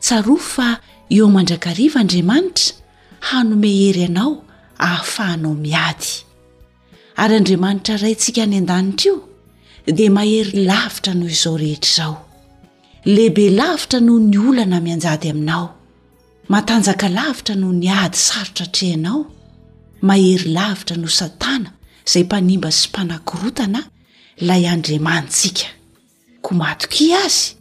Tsarovy fa eo mandrakariva Andriamanitra hanome hery anao ahafahanao miady. Ary Andriamanitra Raintsika any an-danitra io dia mahery lavitra noho izao rehetra izao. Lehibe lavitra noho ny olana mianjady aminao. Matanjaka lavitra noho ny ady sarotra atrehinao. Mahery lavitra noho Satana izay mpanimba sy mpanakorotana ilay Andriamanitsika. ko matokia azy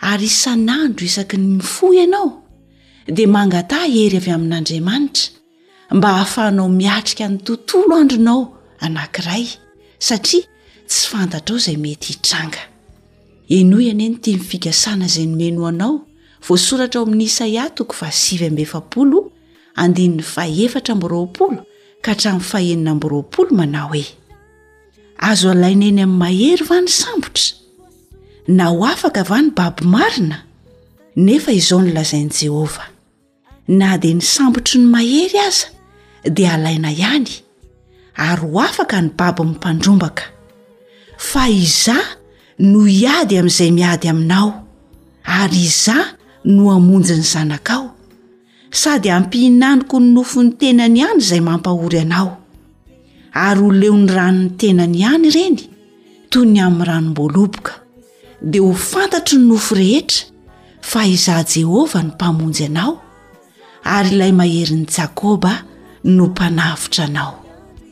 ary isan'andro isaky ny mifoha ianao dia mangataha hery avy amin'andriamanitra mba hahafahanao miatrika ny tontolo andronao anankiray satria tsy fantatrao izay mety hitranga enoy anie ny tian'ny fikasana izay nomeno anao voasoratra ao amin'ny isaia toko fahasivy amby efapolo andininy fahefatra amby roapolo ka hatramin'ny fahenina amby roapolo manao hoe Azo alaina eny amin'ny mahery va ny sambotra? Na ho afaka va ny babo marina? Nefa izao no lazain'i Jehovah, Na dia ny sambotry ny mahery aza dia alaina ihany, ary ho afaka ny babon'ny mpandrombaka. Fa Izaho no hiady amin'izay miady aminao, ary Izaho no hamonjy ny zanakao. sady hampihinaniko ny nofon'ny tenany ihany izay mampahory anao ary ho leo ny ranon'ny tenany ihany ireny toy ny amin'ny ranom-boaloboka dia ho fantatry ny nofo rehetra fa izaho jehovah ny mpamonjy anao ary ilay maherin'i jakoba no mpanavotra anao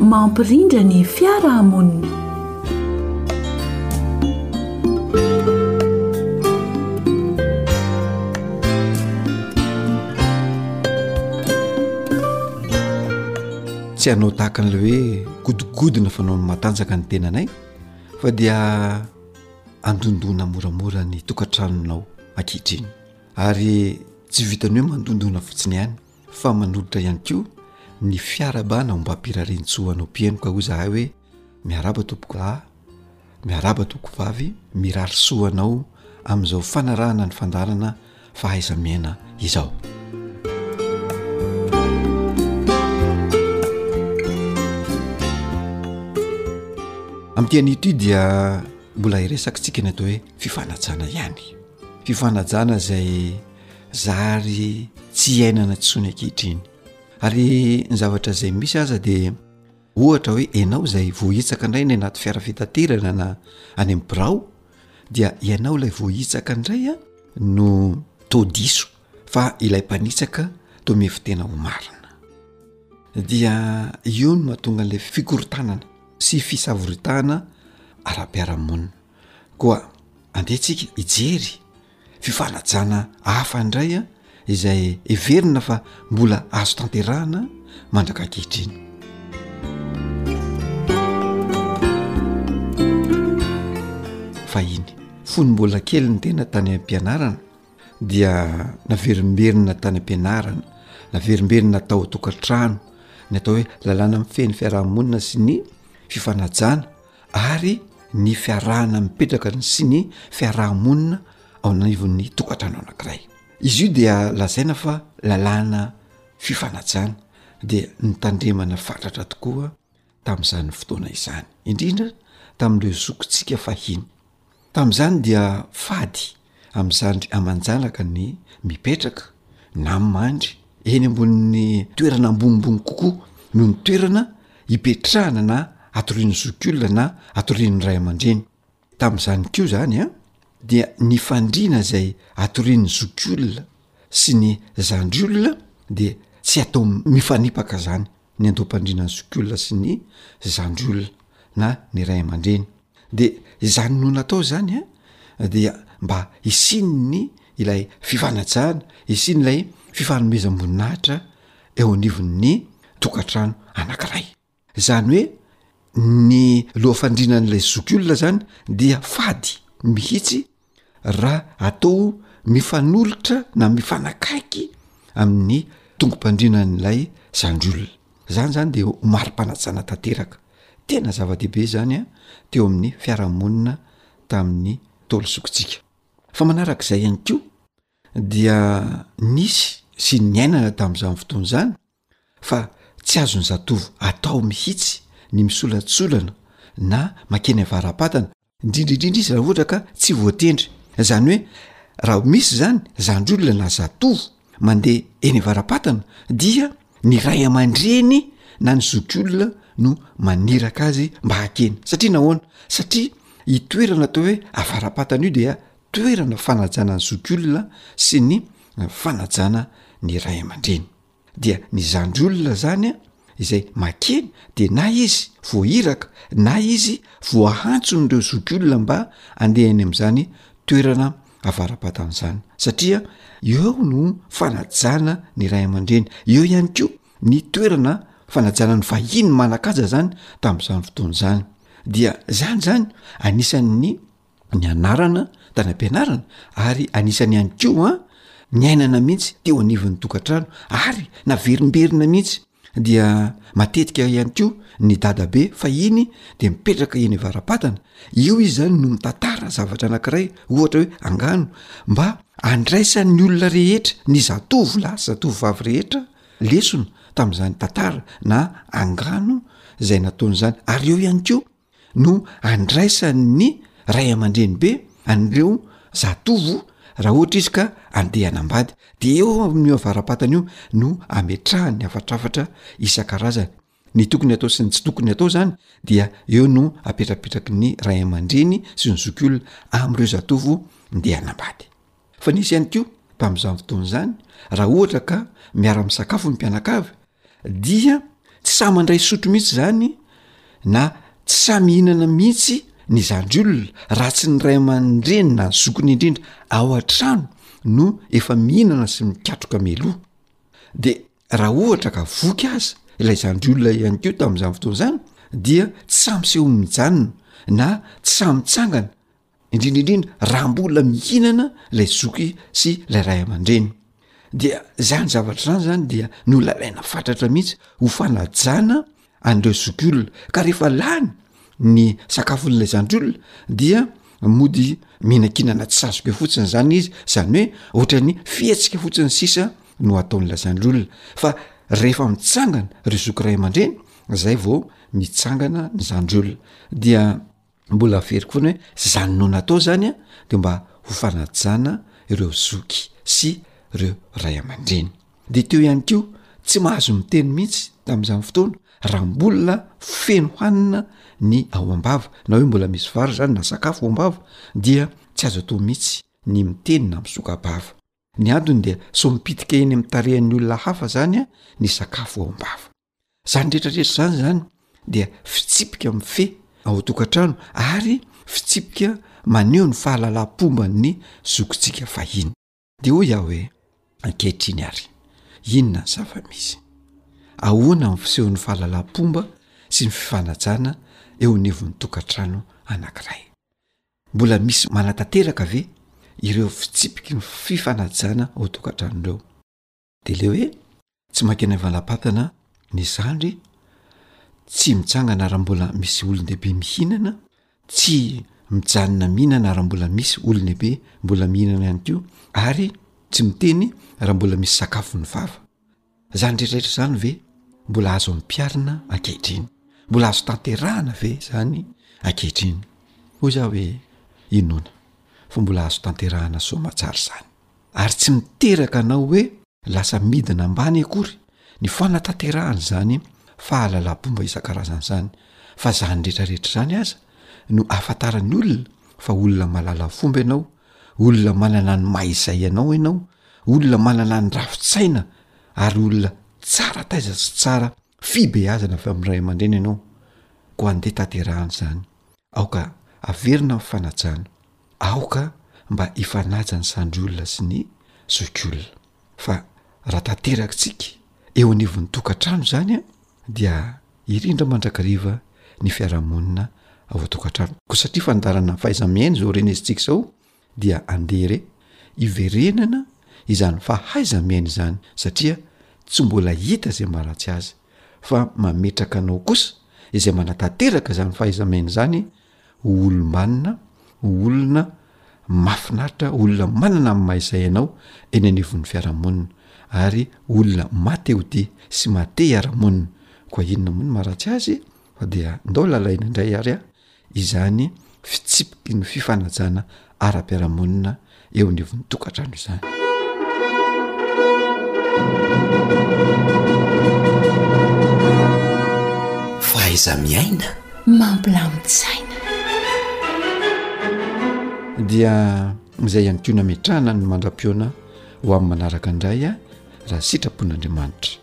Mampirindra ny fiarahamonina. Tsy hanao tahaka an'ilay hoe godigodina fanaon'ny matanjaka ny tenanay fa dia andondona moramora ny tokantranonao ankehitriny ary tsy vitany hoe mandondona fotsiny ihany fa manolotra ihany koa ny fiarabana ombam-pirarintsoa ho anao mpihenoka hoy izahay hoe miaraba tompoko lahy, miaraba tompoko vavy, mirary soa anao amin'izao fanarahana ny fandaharana fahaiza-miaina izao. Amin'ity an'ity dia mbola hiresaka tsika ny atao hoe fifanajana ihany, fifanajana izay zary tsy iainana tsony ankehitriny ary ny zavatra izay misy aza dia ohatra hoe ianao izay voahitsaka indray ny anaty fiara fitaterana na any amin'ny birao dia ianao ilay voahitsaka indray a no to diso fa ilay mpanitsaka to mihevitena ho marina dia eo no mahatonga an'ilay fikorontanana sy fisavoritahana ara-piarahamonina koa andehantsika hijery Fifanajana hafa indray izay heverina fa mbola azo tanterahana mandraka ankehitriny. Fahiny, fony mbola kely ny tena tany am-pianarana dia naverimberina tany am-pianarana, naverimberina tao an-tokantrano ny atao hoe lalàna mifehy ny fiarahamonina sy ny fifanajana ary ny fiarahana mipetraka ny sy ny fiaraha-monina ao anivon'ny tokantrano anankiray izy io dia lazaina fa lalàna fifanajana dia nitandremana fatratra tokoa tamin'izany fotoana izany indrindra tamin'ireo zokintsika fahiny Tamin'izany dia fady amin'izandry aman-janaka ny mipetraka na mandry eny ambonin'ny toerana ambonimbony kokoa noho ny toerana ipetrahana na atorian'ny zokiolona na atorian'ny ray aman-dreny. Tamin'izany koa izany an, dia ny fandriana izay atorian'ny zokiolona sy ny zandriolona dia tsy atao mifanipaka izany ny andoam-pandriana ny zokiolona sy ny zandriolona na ny ray aman-dreny. De izany no natao zany a, dia mba hisian'ny ilay fifanajana, hisian'ilay fifanomezam-boninahitra eo anivon'ny tokantrano anankiray, zany hoe ny loha fandrinan'ilay zokiolona zany dia fady mihitsy ra atao mifanolotra na mifanakaiky amin'ny tongom-pandrinan'ilay zandry olona. Zany zany de ho mari-panajana tanteraka. Tena zava-dehibe zany an teo amin'ny fiarahamonina tamin'ny Ntaolo zokintsika. Fa manarak'izay ihany koa dia nisy sy niainana tamin'izany fotoana zany fa tsy azon'ny zatovo atao mihitsy ny misolatsolana na makeny avara-patana indrindra indrindra izy raha ohatra ka tsy voatendry zany hoe raha misy zany zandryolona na zatovo mandeha eny avara-patana dia ny ray aman-dreny na ny zoky olona no maniraka azy mba hakeny satria nahoana satria itoerana atao hoe avara-patana io dia toerana fanajana ny zoky olona sy ny fanajana ny ray aman-dreny dia ny zandry olona zany a izay makeny de na izy voahiraka na izy voahantson'ireo zoky olona mba andeha any am'zany toerana avara-batana zany satria eo no fanajana ny ray aman-dreny eo ihany ko ny toerana fanajana ny vahiny manakaja zany tam'zany fotoana zany dia zany zany anisan'ny ny anarana tany am-pianarana ary anisany ihany koa ny ainana mihitsy teo anivon'ny tokantrano ary na verimberina mihitsy dia matetika ihany koa ny dadabe fa iny de mipetraka eny avara-patana io izy zany no mitantara zavatra anankiray ohatra hoe angano mba andraisan'ny olona rehetra ny zatovo lahy zatovo vavy rehetra lesona tamin'izany tantara na angano izay nataony izany ary eo ihany koa no andraisan' ny ray aman-dreny be an' ireo zatovo raha ohatra izy ka andeha hanambady de eo amin' io avara-patana io no ametrahany ny hafatrafatra isan-karazany ny tokony atao sy ny tsy tokony atao zany dia eo no apetrapetraky ny ray aman-dreny sy ny zoky olona amy ireo zatovo ndeha hanambady fa nisy ihany ko tamin'izany fotoana izany raha ohatra ka miara-misakafo ny mpianakavy dia tsy sahy mandray sotro mihitsy zany na tsy sahy mihinana mihitsy ny zandry olona raha tsy ny ray aman-dreny na zokiny indrindra ao an-trano no efa mihinana sy mikatroka meloha de raha ohatra ka voky aza ilay zandry olona ihany keo tamin'izany fotoana izany dia tsy samy seho mijanona na tsy samy tsangana indrindraindrindra raha mbola mihinana lay zoky sy lay ray aman-dreny dia zany zavatra zany zany dia nolalaina fatratra mihitsy ho fanajana an'ireo zoky olona ka rehefa lany ny sakafon'ilay zandry olona dia mody mihinankinana tsy sazoko eo fotsiny zany izy zany hoe ohatrany fihetsika fotsiny sisa no ataon'ilay zandry olona fa rehefa mitsangana reo zoky ray aman-dreny zay vao mitsangana ny zandry olona dia Mbola averiko foana hoe zany no natao zany a de mba ho fanajana ireo zoky sy reo ray aman-dreny. De teo ihany ko tsy mahazo miteny mihitsy tamin'izany fotoana raha mbola feno hanina ny ao am-bava na hoe mbola misy vary zany na sakafo ao am-bava dia tsy azo atao mihitsy ny miteny na misoka-bava. Ny antony dia sao mipitika eny amin'ny tarehan'ny olona hafa zany a ny sakafo ao am-bava. Izany rehetra rehetra izany izany dia fitsipika mifehy ao an-tokantrano ary fitsipika maneho ny fahalalam-pomban'ny zokintsika fahiny. Dia hoy aho hoe, Ankehitriny ary, inona ny zava-misy? Ahoana ny fisehon'ny fahalalam-pomba sy ny fifanajana eo anivon'ny tokantrano anankiray? Mbola misy manatanteraka ve ireo fitsipiky ny fifanajana ao an-tokantrano ireo? Dia le hoe tsy mankeny avalampatana ny zandry, tsy mitsangana raha mbola misy olon-dehibe mihinana, tsy mijanona mihinana raha mbola misy olon-dehibe mbola mihinana ihany koa ary tsy miteny raha mbola misy sakafo ny vava. Zany rehetrarehetra zany ve mbola azo ampiharina ankehitriny? Mbola azo tanterahana ve zany ankehitriny? Hoy za hoe inoana fa mbola azo tanterahana soa aman-tsara zany. ary tsy miteraka anao hoe lasa midina ambany akory ny fanatanterahana izany fahalalampomba isan-karazany izany fa izany retraretra izany aza no afantaran'ny olona fa olona malala fomba ianao olona manana ny maha izay ianao ianao olona manana ny rafitsaina ary olona tsara taiza tsy tsara fibeazana avy amin'nyray aman-dreny ianao ko andeha tanterahana izany Aoka haverina ny fanajana. Aoka mba hifanaja ny sandry olona sy ny zokiolona. Fa raha tanterakitsika eo anivon'ny tokantrano izany dia hirindra mandrakariva ny fiarahamonina ao an-tokantrano. Koa satria fandaharana fahaiza-miaina izao renesintsika izao, dia andeha re hiverenana izany fahaiza-miaina izany satria tsy mbola hita izay maharatsy azy fa mametraka anao kosa izay manatanteraka izany fahaiza-miaina izany ho olom-banona ho olona mafinaritra olona manana amin'ny mahaizay ianao eny anivon'ny fiarahamonina ary olona matehote sy matehiara-monina koa inona moa ny maharatsy azy fa dia ndao lalaina indray ary a izany fitsipiky ny fifanajana ara-piarahamonina eo anivon'ny tokantrano izany faiza miaina mampilamitsaina dia izay ihany ko nametrahana ny mandra-piona ho amin'ny manaraka indray a raha sitrapon'andriamanitra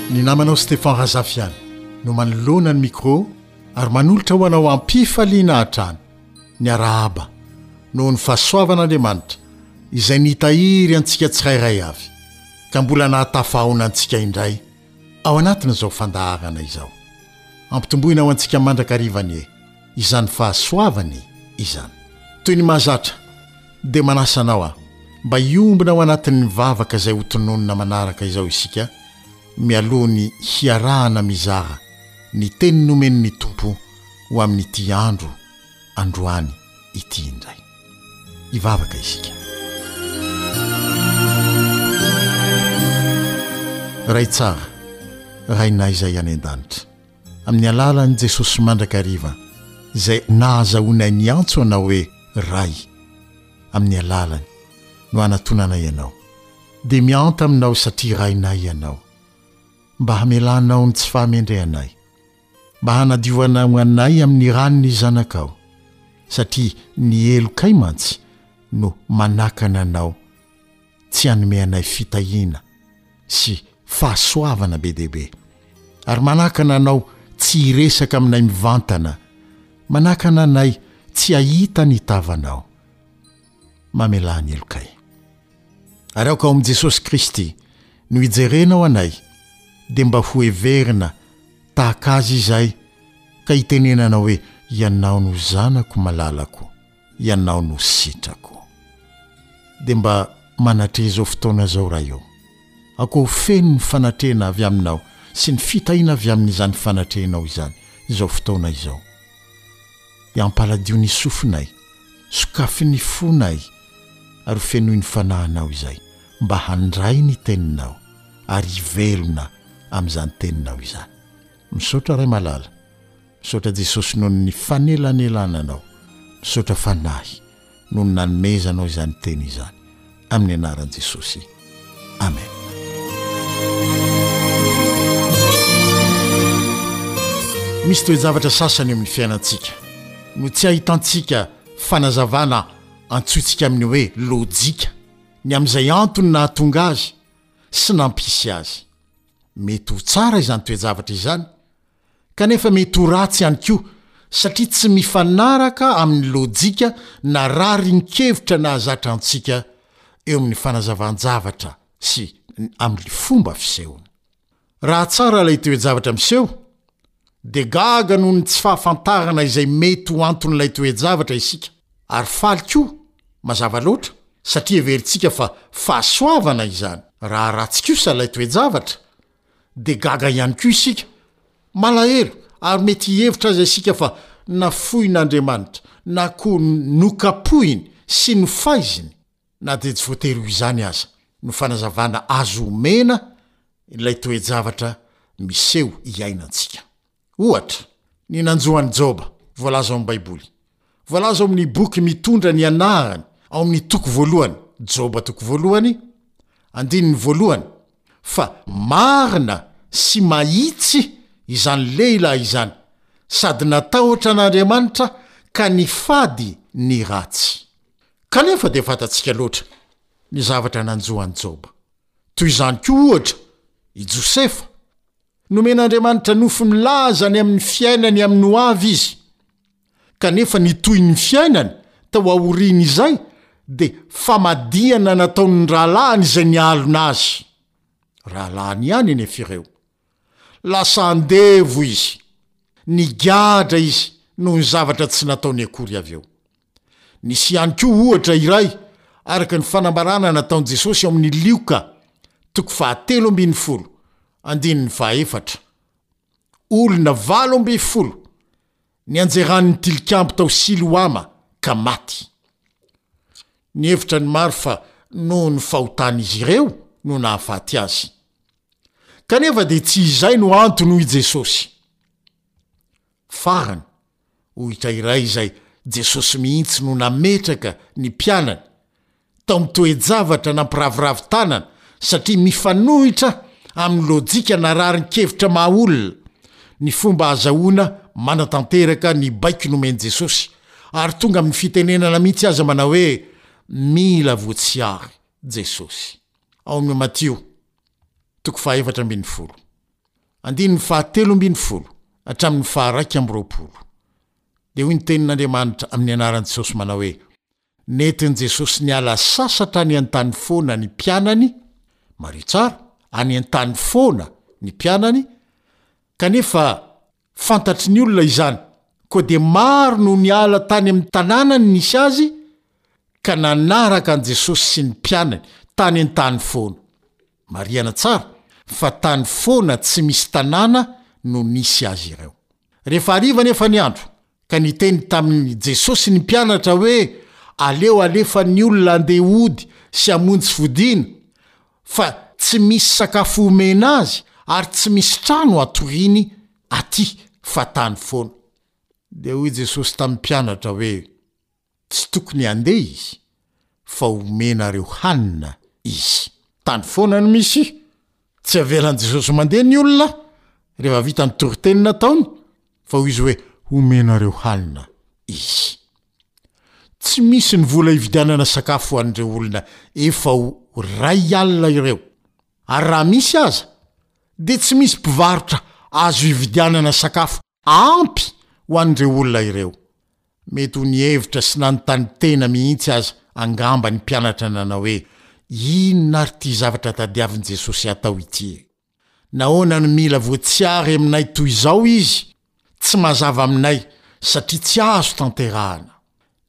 Ny namanao Stephan Razafiana no manoloana ny micro ary manolotra ho anao ampifaliana hatrany ny arahaba noho ny fahasoavan'Andriamanitra izay nitahiry antsika tsirairay avy ka mbola nahatafahona antsika indray ao anatin'izao fandaharana izao. Ampitomboina ho antsika mandrakariva anie. izany fahasoavany izany. Toy ny mahazatra, dia manasa anao aho mba hiombona ao anatin'ny vavaka izay hotononina manaraka izao isika, mialoha ny hiarahana mizara ny teny nomen'ny Tompo ho amin'ity andro androany ity indray. Hivavaka isika. Ray tsara, Rainay izay any an-danitra, Amin'ny alalan'i Jesosy mandrakariva izay nahazahoanay miantso Anao hoe Ray, amin'ny alalany no anatonanay Anao. Dia mihanta Aminao satria Rainay Ianao. Mba hamelanao ny tsy fahamendrehanay. Mba hanadiovanao anay amin'ny ran'ny Zanakao, satria ny helokay mantsy no manakana Anao. tsy hanome anay fitahiana sy fahasoavana be dia be, ary manakana anao tsy hiresaka aminay mivantana, manakana anay tsy hahita ny tavanao. Mamelà ny helokay. Ary aoka ao amin'i Jesosy Kristy no ijerenao anay, dia mba hoheverina tahaka Azy izay, ka hitenenanao hoe, Ianao no Zanako malalako. ianao no sitrako de mba manatreha izao fotoana izao ray ô! akoho feno ny fanatrehana avy aminao sy ny fitahiana avy amin'izany fanatrehanao izany izao fotoana izao de ampaladio ny sofinay sokafy ny fonay ary fenoy ny fanahinao izay mba handray ny teninao ary hivelona amin'izany teninao izany misaotra ray malala Misaotra Jesosy noho ny fanelanelananao, misaotra Fanahy noho ny nanomezanao izany teny izany, amin'ny anaran'i Jesosy, Amen. Misy toe-javatra sasany eo amin'ny fiainantsika no tsy ahitantsika fanazavana antsointsika amin'ny hoe lojika ny amin'izay antony nahatonga azy sy nampisy azy. Mety ho tsara izany toe-javatra izany, kanefa mety ho ratsy ihany koa satria tsy mifanaraka amin'ny lojika na rariny-kevitra nahazatra antsika eo amin'ny fanazavan-javatra sy amin'ny fomba fisehony. Raha tsara ilay toe-javatra miseho, dia gaga noho ny tsy fahafantarana izay mety ho anton'ilay toe-javatra isika, ary faly koa, mazava loatra, satria heverintsika fa fahasoavana izany. Raha ratsy kosa ilay toe-javatra, dia gaga ihany koa isika. Malahelo ary mety hihevitra aza isika fa nafoin'Andriamanitra na koa nokapohiny sy nofaiziny, na dia tsy voatery ho izany aza no fanazavana azo omena ilay toe-javatra miseho iainantsika. Ohatra, ny nanjo an'i Joba, voalaza ao amin'ny Baiboly. Voalaza ao amin'ny boky mitondra ny anarany ao amin'ny toko voalohany, Joba toko voalohany, andininy voalohany, fa marina sy mahitsy izany lehilahy izany, sady natahotra an'Andriamanitra ka nifady ny ratsy. Kanefa dia fantatsika loatra ny zavatra nanjo an'i Joba. Toy izany koa, ohatra, i Josefa. Nomen'Andriamanitra nofo milaza ny amin'ny fiainany amin'ny ho avy izy, kanefa ny tohin'ny fiainany tao aorian'izay dia famadihana nataon'ny rahalahiny izay nialona azy. Rahalahiny ihany anefa ireo. Lasa andevo izy. Nigadra izy noho ny zavatra tsy nataony akory avy eo. Nisy ihany koa ohatra iray araka ny fanambarana nataon'i Jesosy ao amin'ny Lioka toko fahatelo ambin'ny folo, andininy fahaefatra. Olona valo ambin'ny folo nianjeran'ny tilikambo tao Siloama ka maty. Nihevitra ny maro fa noho ny fahotan'izy ireo no nahafaty azy. Kanefa dia tsy izay no antony hoy Jesosy. Farany, Ohitra iray izay, Jesosy mihitsy no nametraka ny mpianany tao amin'ny toe-javatra nampiraviravy tanana satria mifanohitra amin'ny lojika na rarin-kevitra maha olona ny fomba azahoana manatanteraka ny baiko nomen'i Jesosy, ary tonga amin'ny fitenenana mihitsy aza manao hoe, Mila voatsiahy Jesosy. Ao amin'ny Matio, toko fahaefatra ambin'ny folo. andininy faha telo ambin'ny folo hatramin'ny faha iraika amby roapolo. Dia hoy ny Tenin'Andriamanitra amin'ny anaran'i Jesosy manao hoe, Nentin'i Jesosy niala sasatra any an-tany foana ny mpianany, mariho tsara, any an-tany foana ny mpianany, kanefa Fantatry ny olona izany, koa dia maro no niala tany amin'ny tanànany nisy azy ka nanaraka an'i Jesosy sy ny mpianany tany an-tany foana. Marihana tsara fa tany foana tsy misy tanàna no nisy azy ireo. Rehefa hariva anefa ny andro, ka niteny tamin'i Jesosy ny mpianatra hoe, Aleo alefan'ny olona handeha hody sy hamonjy fodiana, fa tsy misy sakafo omena azy ary tsy misy trano hatoriany aty fa tany foana. Dia hoy Jesosy tamin'ny mpianatra hoe, Tsy tokony handeha izy, fa homenareo hanina izy. Tany foana no misy. Tsy avelan'i Jesosy mandeha ny olona rehefa vita ny toriteny nataony, fa hoy izy hoe, Homenareo hanina izy. Tsy misy ny vola hividianana sakafo ho an'ireo olona efa ho iray alina ireo, ary raha misy aza dia tsy misy mpivarotra azo hividianana sakafo ampy ho an'ireo olona ireo. Mety ho nihevitra sy nanontany tena mihitsy aza angamba ny mpianatra nanao hoe, Inona ary ity zavatra tadiavin'i Jesosy hatao ity e? Nahoana no mila voatsiary aminay toy izao izy? Tsy mazava aminay, satria tsy azo tanterahana.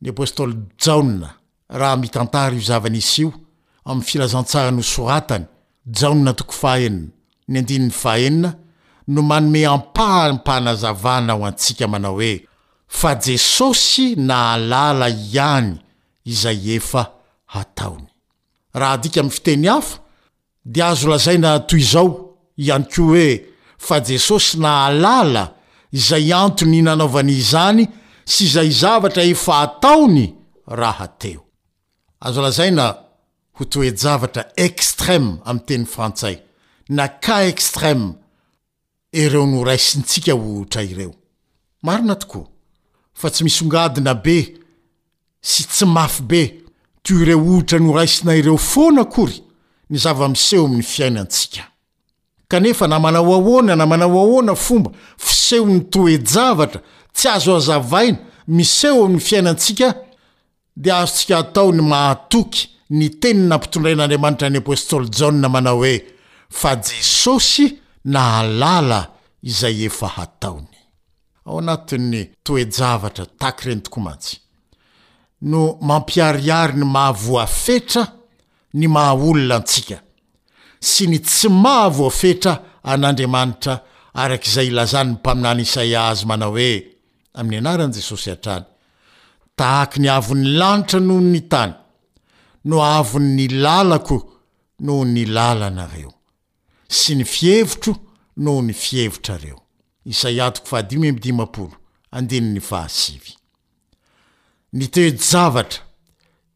Ny apostoly Jaona, raha mitantara io zava-nisy io, amin'ny filazantsara nosoratany, Jaona toko fahaenina, ny andininy fahaenina, no manome ampaham-panazavana ho antsika manao hoe, Fa Jesosy nahalala ihany izay efa hataony. Raha adika amin'ny fiteny hafa, Dia azo lazaina toy izao ihany koa hoe fa Jesosy nahalala izay antony nanaovany izany sy izay zavatra efa ataony rahateo. Azo lazaina ho toe-javatra extrême amin'ny teny frantsay na cas extrême ireo noraisintsika ohtra ireo. Marina tokoa fa tsy misongadina be sy tsy mafy be toy ireo ohtra noraisina ireo foana akory ny zava-miseho amin'ny fiainantsika. Kanefa na manao ahoana na manao ahoana fomba fisehon'ny toe-javatra tsy azo hazavaina miseho amin'ny fiainantsika, dia azontsika atao ny mahatoky ny teny nampitondrain'Andriamanitra ny apostoly Jaona manao hoe, Fa Jesosy nahalala izay efa hataony. Ao anatin'ny toe-javatra tahaka ireny tokoa mantsy no mampiharihary ny maha-voafetra ny maha-olona antsika, sy ny tsy maha-voafetra an'Andriamanitra, araka izay ilazan'ny mpaminany Isaia azy manao hoe, Amin'ny anaran'i Jesosy hatrany. Tahaky ny avon'ny lanitra noho ny tany, no avon'ny lalako noho ny lalanareo, sy ny fihevitro noho ny fihevitrareo. Isaia toko fahadimy amby dimampolo, andininy fahasivy. Ny toe-javatra,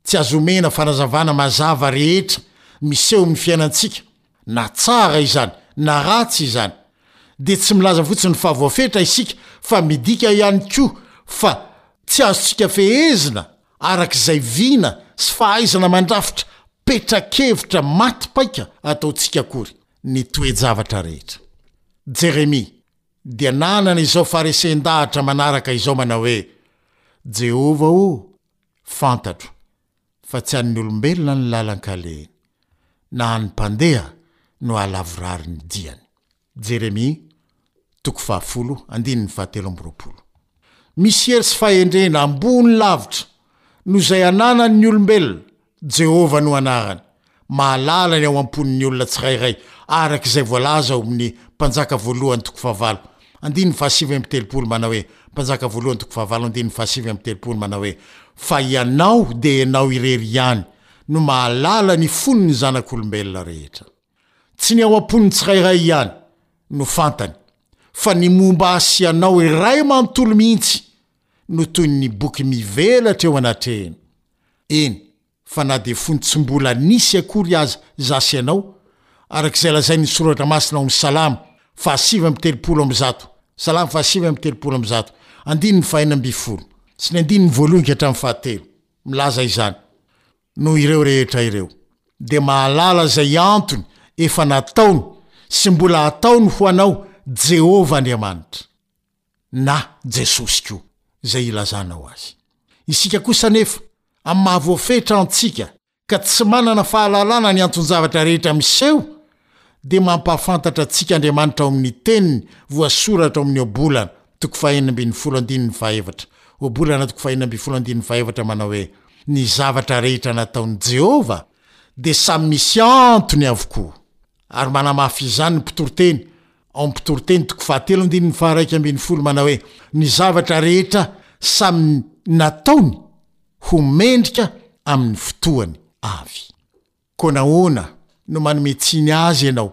Tsy azo omena fanazavana mazava rehetra miseho amin'ny fiainantsika, na tsara izany na ratsy izany. Dia tsy milaza fotsiny fa voafetra isika fa midika ihany koa fa tsy azontsika fehezina araka izay vina sy fahaizana mandrafitra petra-kevitra maty paika ataontsika akory ny toe-javatra rehetra. Jeremia dia nanana izao faharesen-dahatra manaraka izao manao hoe, Jehovah ô, Fantatro fa tsy an'ny olombelona ny lalan-kalehiny, na an'ny mpandeha no hahalavorary ny diany. Jeremia toko fahafolo, andininy fahatelo amby roapolo. Misy hery sy fahendrena ambony lavitra noho izay ananan'ny olombelona Jehovah no anarany. Mahalala ny ao am-pon'ny olona tsirairay, araka izay voalaza ao amin'ny Mpanjaka Voalohany toko fahavalo, andininy fahasivy amby telopolo manao hoe, Mpanjaka Voalohany toko fahavalo andininy fahasivy amby telopolo manao hoe, Fa Ianao, dia Ianao irery ihany, no mahalala ny fon'ny zanak'olombelona rehetra. Tsy ny ao am-pon'ny tsirairay ihany no fantany, fa ny momba Azy sy anao iray manontolo mihitsy no toy ny boky mivelatra eo anatrehany. Eny fa na dia fony tsy mbola nisy akory aza za sy ianao, araka izay lazain'ny soratra masina ao amin'ny Salamo fahasivy amby telopolo amby zato, Salamo fahasivy amby telopolo amby zato, andininy fahenina ambin'ny folo sy ny andininy voalohany ka hatramin'ny fahatelo, milaza izany, noho ireo rehetra ireo, dia mahalala izay antony efa nataony sy mbola hataony ho anao Jehovah Andriamanitra. na Jesosy koa, izay ilazanao Azy. Isika kosa anefa, amin'ny maha-voafetra antsika ka tsy manana fahalalana ny anton-javatra rehetra miseho, dia mampahafantatra antsika Andriamanitra ao amin'ny Teniny voasoratra ao amin'ny Ohabolana toko fahenina ambin'ny folo andininy fahefatra, Ohabolana toko fahenina ambin'ny folo andininy fahefatra manao hoe, Ny zavatra rehetra nataon'i Jehovah dia samy misy antony avokoa. Ary manamafy izany ny mpitoriteny ao amin'ny Mpitoriteny toko fahatelo andininy faharaika ambin'ny folo manao hoe, Ny zavatra rehetra samy nataony ho mendrika amin'ny fotoany avy. Koa nahoana no manome tsiny azy ianao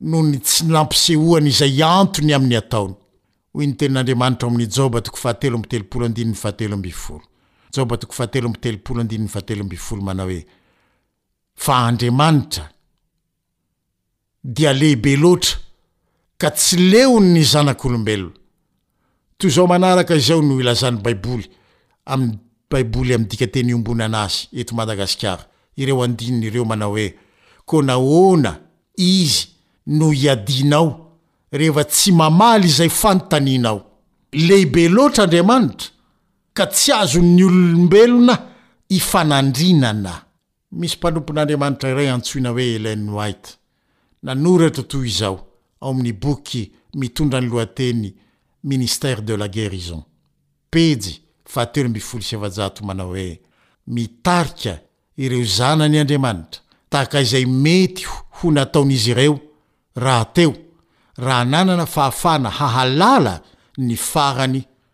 noho ny tsy nampisehoany izay antony amin'ny ataony? Hoy ny Tenin'Andriamanitra ao amin'ny Joba toko fahatelo amby telopolo andininy fahatelo ambin'ny folo. Joba toko fahatelo amby telopolo andininy fahatelo ambin'ny folo manao hoe, fa Andriamanitra dia lehibe loatra ka tsy leon' ny zanak' olombelona. Toy izao manaraka izao no ilazan' ny Baiboly amin' ny Baiboly amin' ny dikanteny iombonana azy eto Madagasikara, ireo andininy ireo manao hoe, Koa nahoana Izy no iadianao rehefa tsy mamaly izay fanontanianao? Lehibe loatra Andriamanitra ka tsy azon'ny olombelona ifanandrinana. Misy mpanompon'Andriamanitra iray antsoina hoe Ellen White nanoratra toy izao ao amin'ny boky mitondra ny lohateny Ministère de la guérison, pejy fahatelo ambin'ny folo sy efajato, manao hoe, Mitarika ireo zanany Andriamanitra tahaka izay mety ho nataon'izy ireo rahateo, raha nanana fahafahana hahalala ny farany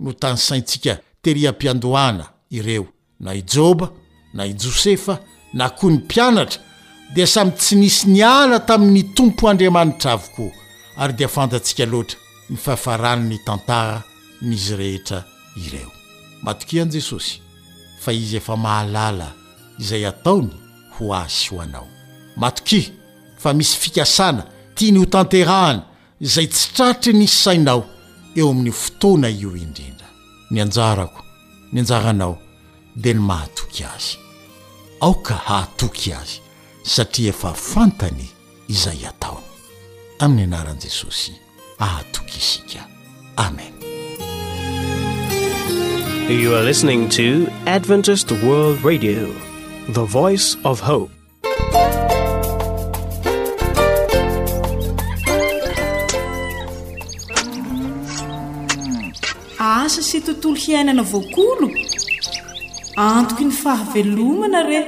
Notanisaintsika tery am-piandohana ireo, na i Joba, na i Josefa, na koa ny mpianatra, dia samy tsy nisy niala tamin'ny Tompo Andriamanitra avokoa, ary dia fantatsika loatra ny fahafaran'ny tantara n'izy rehetra ireo. Matokia an'i Jesosy, fa Izy efa mahalala izay ataony ho ahy sy ho anao. Matokia fa misy fikasana tiany hotanterahany izay tsy tratry ny sainao eo amin'io fotoana io indrindra. Ny anjarako, ny anjaranao dia ny mahatoky azy. Aoka hahatoky azy satria efa fantany izay ataony. Amin'ny anaran'i Jesosy, ahatoky isika. Amen. You are listening to Adventist World Radio, the voice of hope. asa sy tontolo hiainana voakolo antoky ny fahavelomana re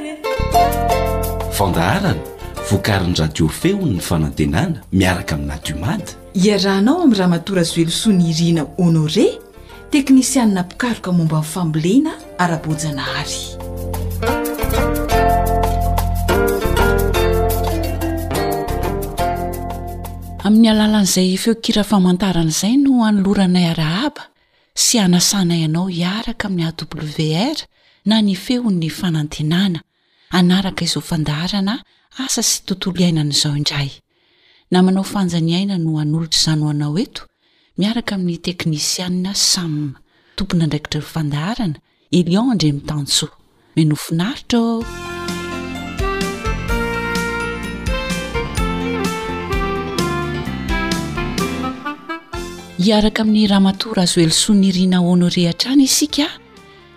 fandaharana vokarin'ny radio feon'ny fanantenana miaraka amin'nadiomady Iarahanao amin'i Ramatoa Razoelosoa Nirina Honoré, teknisianina mpikaroka momba ny fambolena ara-boajanahary. Amin'ny alalan'izay feonkira famantarana izay no hanoloranay arahaba sy hanasanay anao hiaraka amin'ny AWR na ny feon'ny fanantenana. hanaraka izao fandaharana asa sy tontolo iainana izao indray. Namanao Fanja ny aina no hanolotra izany ho anao eto, miaraka amin'ny teknisianina Sam. Tompon'andraikitra ny fandaharana, Elion Andriamitantsoa. Menoa finaritra ô! Hiaraka amin'i Ramatoa Razoelisoa Nirina Honoré hatrany isika,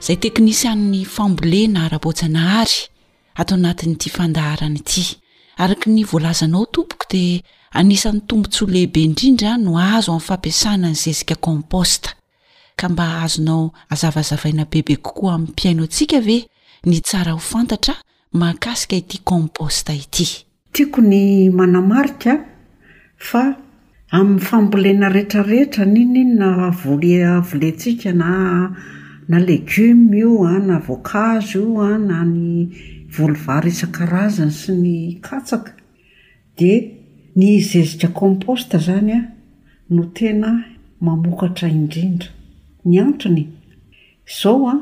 izay teknisianin'ny fambolena ara-boajanahary ato anatin'ity fandaharana ity. Araka ny voalazanao tompoko dia anisan'ny tombontsoa lehibe indrindra no azo amin'ny fampiasana ny zezika compost. Ka mba azonao azavazavaina bebe kokoa amin'ny mpihaino antsika ve ny tsara ho fantatra mahakasika ity compost ity. Tiako ny manamarika fa amin'ny fambolena retraretra n'inon'inona volentsika na na legioma io na voankazo io na ny voly vary isan-karazany sy ny katsaka dia ny zezika compost izany no tena mamokatra indrindra. Ny antony? Izao an!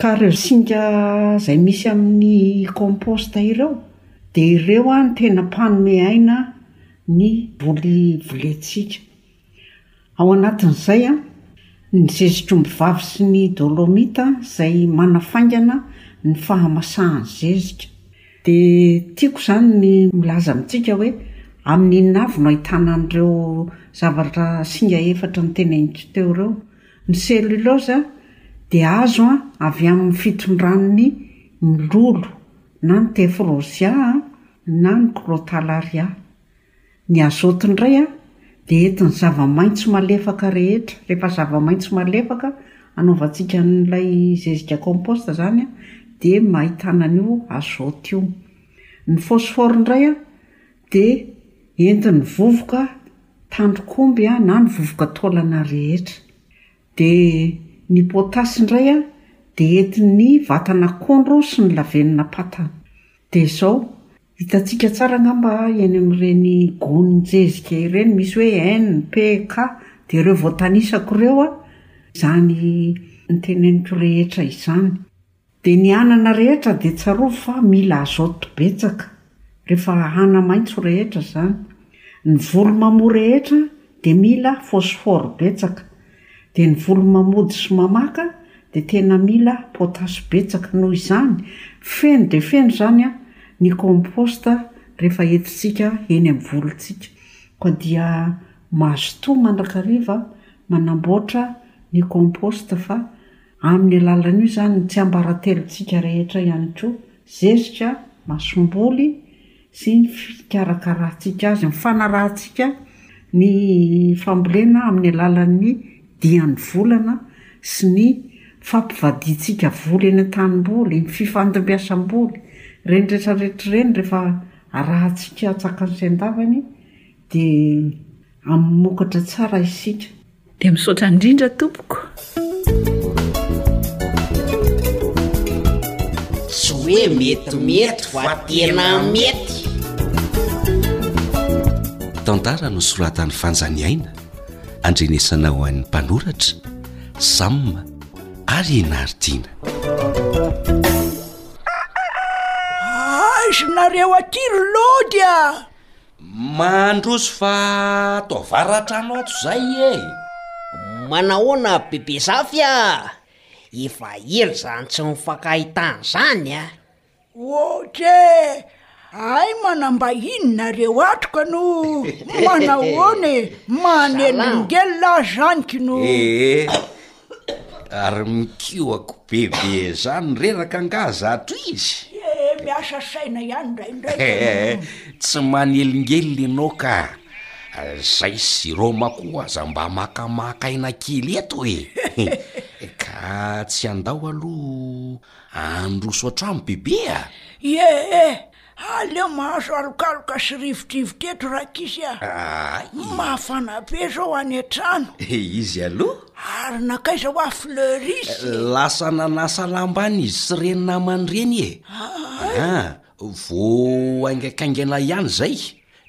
Ka ireo singa izay misy amin'ny compost ireo dia ireo an no tena mpanome aina ny volentsika. Ao anatin'izay an, ny zezitr'ombivavy sy ny dolomita izay manafaingana ny fahamasahan'ny zezika. Dia tiako izany ny milaza amintsika hoe amin'inona avy no ahitana an'ireo zavatra singa efatra noteneniko teo ireo? Ny cellulose dia azo avy amin' ny fitondran' ny mololo na ny tefrôzia na ny krôtalaria. Ny azôty indray dia entin' ny zava-maitso malefaka rehetra. Rehefa zava-maitso malefaka anaovantsika an' ilay zezika kômpôsta izany dia ahitana an' io azôty io. Ny fôsfôro indray Dia entin'ny vovoka tandrok'omby na ny vovoka taolana rehetra. Dia ny potasy indray dia entin'ny vatan'akondro sy ny lavenona patana. Dia izao, hitantsika tsara angamba eny amin'ireny gony zezika ireny misy hoe N, P, K, dia ireo voatanisako ireo izany noteneniko rehetra izany. Dia ny anana rehetra dia tsarovy fa mila azote betsaka rehefa ana maitso rehetra izany. Ny volo mamoa rehetra dia mila phosphore betsaka. Dia ny volo mamody sy mamaka dia tena mila potasy betsaka. Noho izany, feno dia feno izany ny compost rehefa entintsika eny amin'ny volontsika. Koa dia mazotoa mandrakariva manamboatra ny compost fa. Amin'ny alalan'io izany ny tsiambaratelontsika rehetra ihany koa, zezika, masomboly, sy ny fikarakarantsika azy, ny fanarahantsika ny fambolena amin'ny alalan'ny dian'ny volana sy ny fampivadiantsika voly eny an-tanimboly, ny fifandimbiasam-boly, ireny rehetra rehetra ireny rehefa arahantsika tsakany sy an-davany dia hamokatra tsara isika. Dia misaotra indrindra tompoko. Tsy hoe mety mety fa tena mety. Tantara nosoratan'i Fanjaniaina, andrenesana ho an'ny mpanoratra, Sam ary i Naritina. Azonareo aty ry Lody a! Mandroso fa ato avaratrano ato zay e! Manahoana bebe zafy a! Efa ela zany tsy nifankahitana zany a! Ok, hay manambahiny nareo ato ka no! Manahoana e! Manelingelina aho zany k'no! Ary mikioako bebe zany reraka angaha zato izy? Ee, miasa saina ihany ndraindray ka. Ee, tsy manelingelina ianao ka. Zay sy Roma koa aza mba makamaka aina kely eto e. Ka tsy andao aloha handroso hatrany bebe a? Ee, Aleo mahazo alokaloka sy rivotrivotra eto rankizy a. Ay. Mafana be zao any an-trano. E izy aloha? Ary nankaiza wa Fleuris? Lasa nanasa lamba any izy sy reny namany reny e. Ay. Ah, vao haingakaingana ihany zay.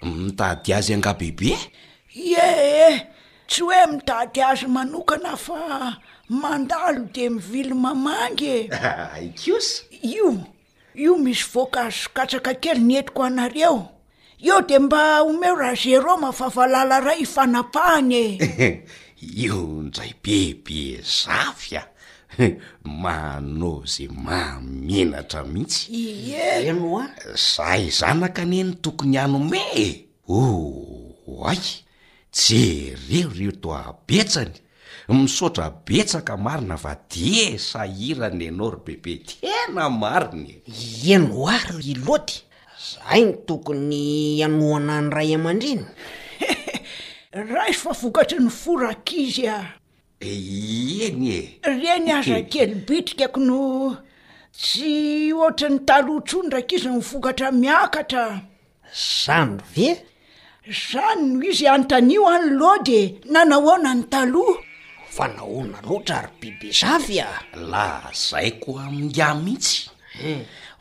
Mitady azy anga bebe? Ie e, tsy hoe mitady azy manokana fa mandalo dia mivily mamangy e. Ay kosa. Io Io misy voankazo katsaka kely nentiko anareo. Eo dia mba omeo ra Jérôme fa valala ray hifanapahany e. Io ndray bebe zafy a. Manao ze mahamenatra mihitsy. Ie. Eno a. Zahay zanaka anie no tokony hanome e. Oay, jereo reo toa betsany. Misaotra betsaka marina fa dié sahirana ianao ry Bebe tena marina e. Ieno hoa ry Lody, zay no tokony hanohana ny ray aman-dreny. Ray fa vokatry ny fo rankizy a. Ieny e. Reny aza kely bitika ko no tsy ohatry ny taloha tsony rankizy ny vokatra miakatra. Zany ve? Zany no izy antanio any lody e! Nanahoana ny taloha? Fa nahoana loatra ry Bebezafy a? Lazaiko amin'ingahy mihitsy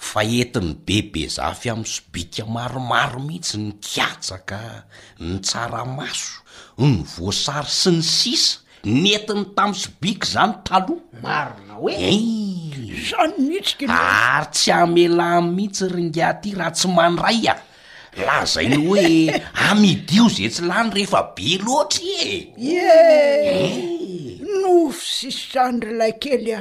fa entin'i Bebezafy amin'ny sobika maromaro mihitsy ny katsaka, ny tsaramaso, ny voasary sy ny sisa Nentiny tamin'ny sobika izany taloha. Marina hoe. Hey! Izany mihitsy kila. Ary tsy hamelany mihitsy ry ingahy ity raha tsy mandray a! Lazainy hoe amidio izay tsy lany rehefa be loatra e! Iee! Nofy sisan'ry lahy kely a!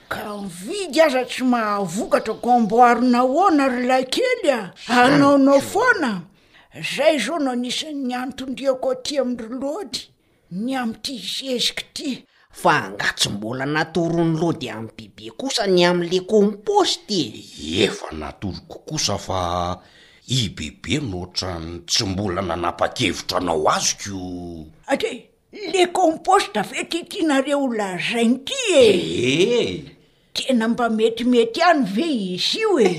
Ka mividy aza tsy mahavokatra ko amboarina ahoana ry lahikely a! Anaonao foana! Zay izao no anisan'ny anton-diako aty amin-dry Lody ny amin'ity zezika ity. Fa angaha tsy mbola natoron'i Lody an'i Bebe kosa ny amin'le compost e? Efa natoroko kosa fa i Bebe no ohatran'ny tsy mbola nanapa-kevitra anao azoko. Ady e! Le compost ve ty tianareo lazainy ty e? Ee. Tena mba metimety ihany ve izy io e?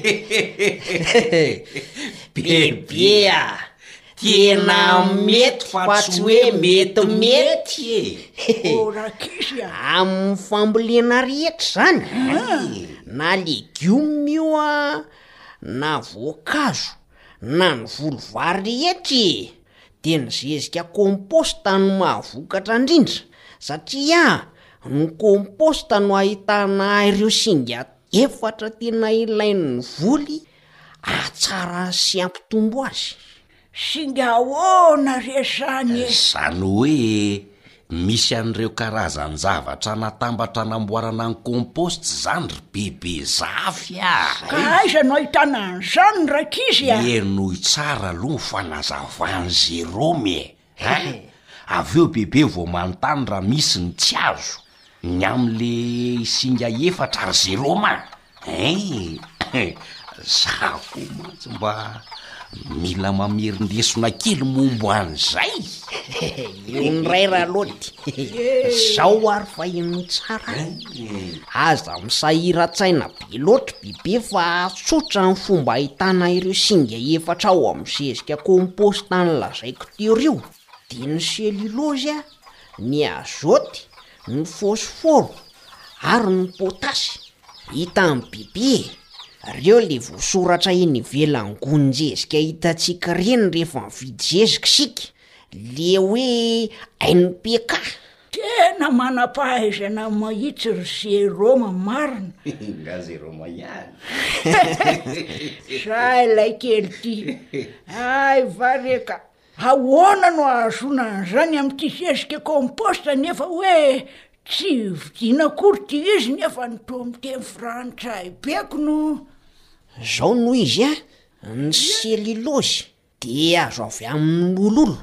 Bebe a! Tena mety fa tsy hoe metimety e! Oh rakisy a! Amin'ny fambolena rehetra izany, na legioma io an, na voankazo, na ny voly vary rehetra e! dia ny zezika compost no mahavokatra indrindra satria ny compost no ahitana ireo singa efatra tena ilain'ny voly ahatsarany sy hampitombo azy. Singa ahoana re izany e? Izany hoe Misy an'ireo karazan-javatra natambatra anamboarana ny compost izany ry Bebe Zafy a! Ka aiza no ahitana an'izany rankizy a! Henoy tsara aloha ny fanazavan'i Jérôme e! a! Avy eo Bebe vao manontany raha misy ny tsy azo ny amin'ilay singa efatra ry Jérôme a! Eeh eh, za koa mantsy mba mila mamerin-desona kely momba an'izay. Io indray Ralody, zao ary fa ino tsara eh? eh. Aza misahira-tsaina be loatra Bebe fa tsotra ny fomba ahitana ireo singa efatra ao amin'ny zezika compost an'ny lazaiko teorio, dia ny cellulose, ny azote, Ny fôsfôro ary ny pôtasy hita amin'ny bibi e! Reo le voasoratra eny ivelan'ny gonjezika hitantsika reny rehefa mividy zezika isika, le hoe NPK. Tena manampahaizana mahitsy ry Jerôma marina e! Nga Jerôma ihany! Za ilay kely ty! Hay va re ka! Ahoana no ahazoana an'izany amin'ity zezika compost nefa hoe tsy vidiana akory ity izy nefa ny toa miteny frantsay be ko no. Zao no izy a, ny cellulose dia azo avy amin'ny mololo,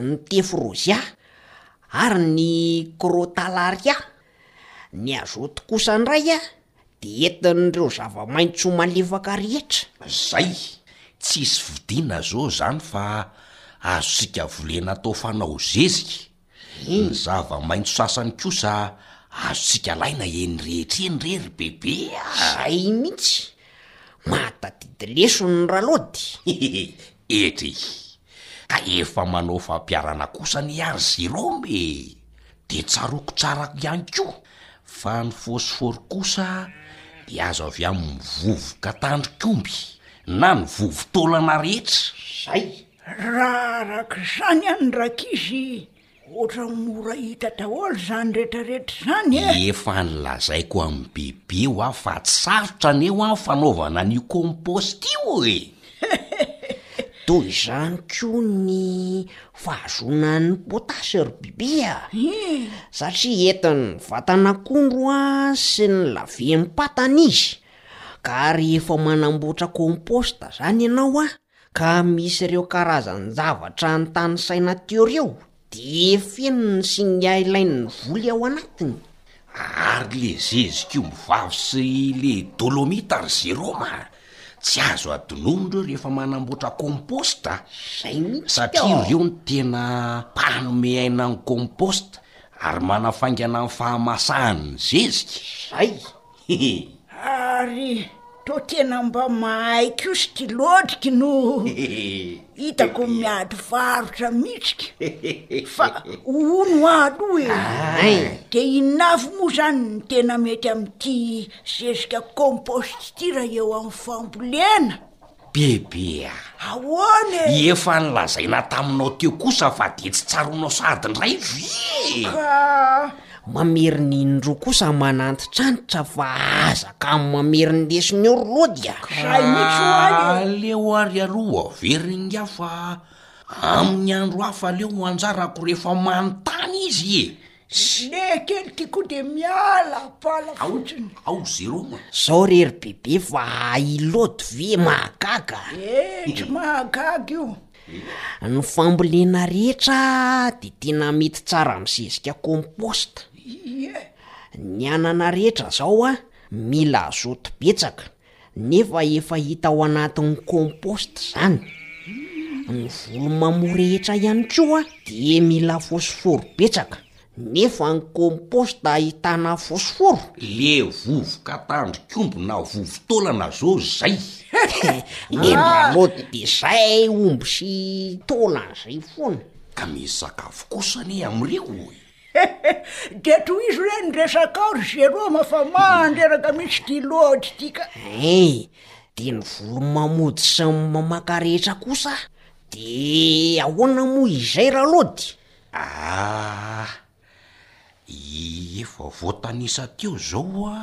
ny tephrosia ary ny crotalaria, ny azote kosa ndray Dieten'ireo zava-maitso malefaka rehetra. Zay. Tsisy fidiana zo zany fa azontsika volena atao fanao zezika. Ny zava-maitso sasany kosa azontsika alaina eny rehetra eny re ry Bebe a! Zay mihitsy. Mahatadidy lesona ny Ralody. Etry. Ka efa manao fampiharana kosa anie ary Jérôme e! Dia tsaroako tsara ihany koa fa ny fôsfôro kosa dia azo avy amin' ny vovoka tandrok'omby na ny vovo-taolana rehetra. Izay. Raha araka izany any rankizy, ohatra mora hita daholo izany rehetrarehetra izany e! Efa nolazaiko amin'ny bebe hoa fa tsy sarotra anie hoa ny fanaovana an'io compost io e! Toy izany koa ny fahazoanan'ny potasy ry Bibi a! satria entin'ny vatan'akondro sy ny laviam-patany izy, ka rehefa manamboatra compost izany ianao ka misy ireo karazan-javatra notanisaina teo ireo Dia feno ny signailain' ny voly ao anatiny. Ary le zezik'io mivavy sy le dolomita ry Jérôme a! Tsy azo adinoina ireo rehefa manamboatra compost a! Zay mihitsy ka! Satria ireo no tena mpanome aina ny compost ary manafaingana ny fahamasahan'ny zezika. Zay! Hehe. Ary toa tena mba mahay koa ity lodriki no hitako miady varotra mihitsy ka. Fa hono hoa aloha e. Ay. Dia inona avy moa izany ny tena mety amin'ity zezika compost ity raha eo amin'ny fambolena? Bebe a! Ahoana e? Efa nolazaina taminao teo kosa fa dia tsy tsaroanao sahady indray ve e? Ka. Mamerin'iny roa kosa manantitrantitra fa aza ka mamerin'ny lesony eo ry lody a! Zay mihitsy ho ahy e! Aleo ary aloha very ingahy fa amin'ny andro hafa aleo ho anjarako rehefa manontany izy e! Zleh kely ty koa de miala bala fotsiny. Ao ao zero moa. Zao re ry bebe fa i lôdy ve mahagaga a? Eh tsy mahagaga io. Ny fambolena rehetra dia tena mety tsara amin'ny zezika compost. Iieh. Ny anana rehetra zao a mila azoto betsaka. Nefa efa hita ao anatin'ny compost izany. Ny volo mamo rehetra ihany koa dia mila phosphore betsaka, nefa ny compost ahitana phosphore? Le vovoka tandrik'omby na vovotaolana zao zay? Le mamaody be zay omby sy taolana zay foana. Ka misy sakafo kosa anie amreo e! Dia tohizo re ny resakao ry Jérôme fa mandreraka mihitsy ity load ity ka. Hey, dia ny volo mamody sy mamaka rehetra kosa dia ahoana moa izay ra lody? Aah, efa voatanisa teo zao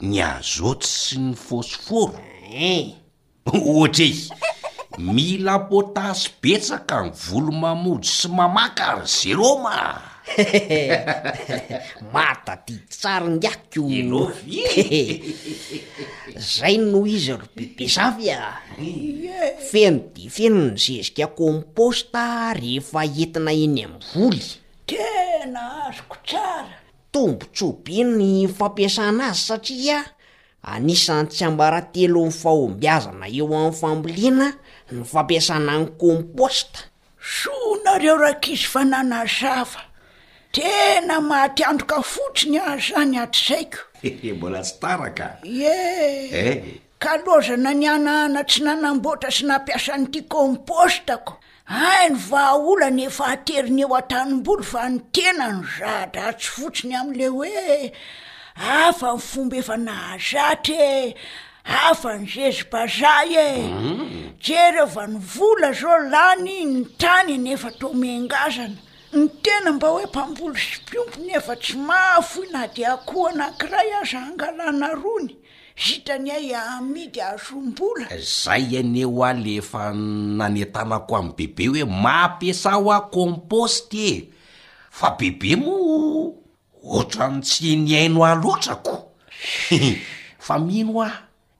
ny azote sy ny phosphore. Ein! Ohatr'ehy! Mila potasy betsaka ny volo mamojy sy mamaka ry Jerôma a! Mahatadidy tsara ny aiko! Ianao ve? Zay no izy ry bebe zafy a! Feno dia feno ny zezika compost rehefa entina eny amin'ny voly. Tena azoko tsara! Tombontsoa be ny fampiasana azy satria Anisan'ny tsiambaratelon'ny fahombiazana eo amin'ny fambolena ny fampiasana ny kômpôsta. Soa nareo rankizy fa nanazava, tena maty antoka fotsiny aho zany hatrizayko. Hehe mbola tsy tara ka. Ie, Ehe. Kalozana ny hanahana tsy nanamboatra sy nampiasa an'ity kômpôstako Hay ny vahaolana efa ateriny eo an-tanimboly fa ny tena no zaradratsy fotsiny amin'ilay hoe hafa ny fomba efa nahazatra e, hafa ny zezi-bazaha e, jereo fa ny vola izao lany, ny tany anefa toa mihengazana, ny tena mba hoe mpamboly sy mpiompy nefa tsy mahafoy na dia akoho anankiray aza hangalana rony. Vitan'ny ay a amidy azom-bola. Zay anie hoa le efa nanetanako an'i bebe hoe mampiasà hoa compost e! Fa bebe moa ohatran'ny tsy nihaino ahy loatra ko! Fa mino hoa,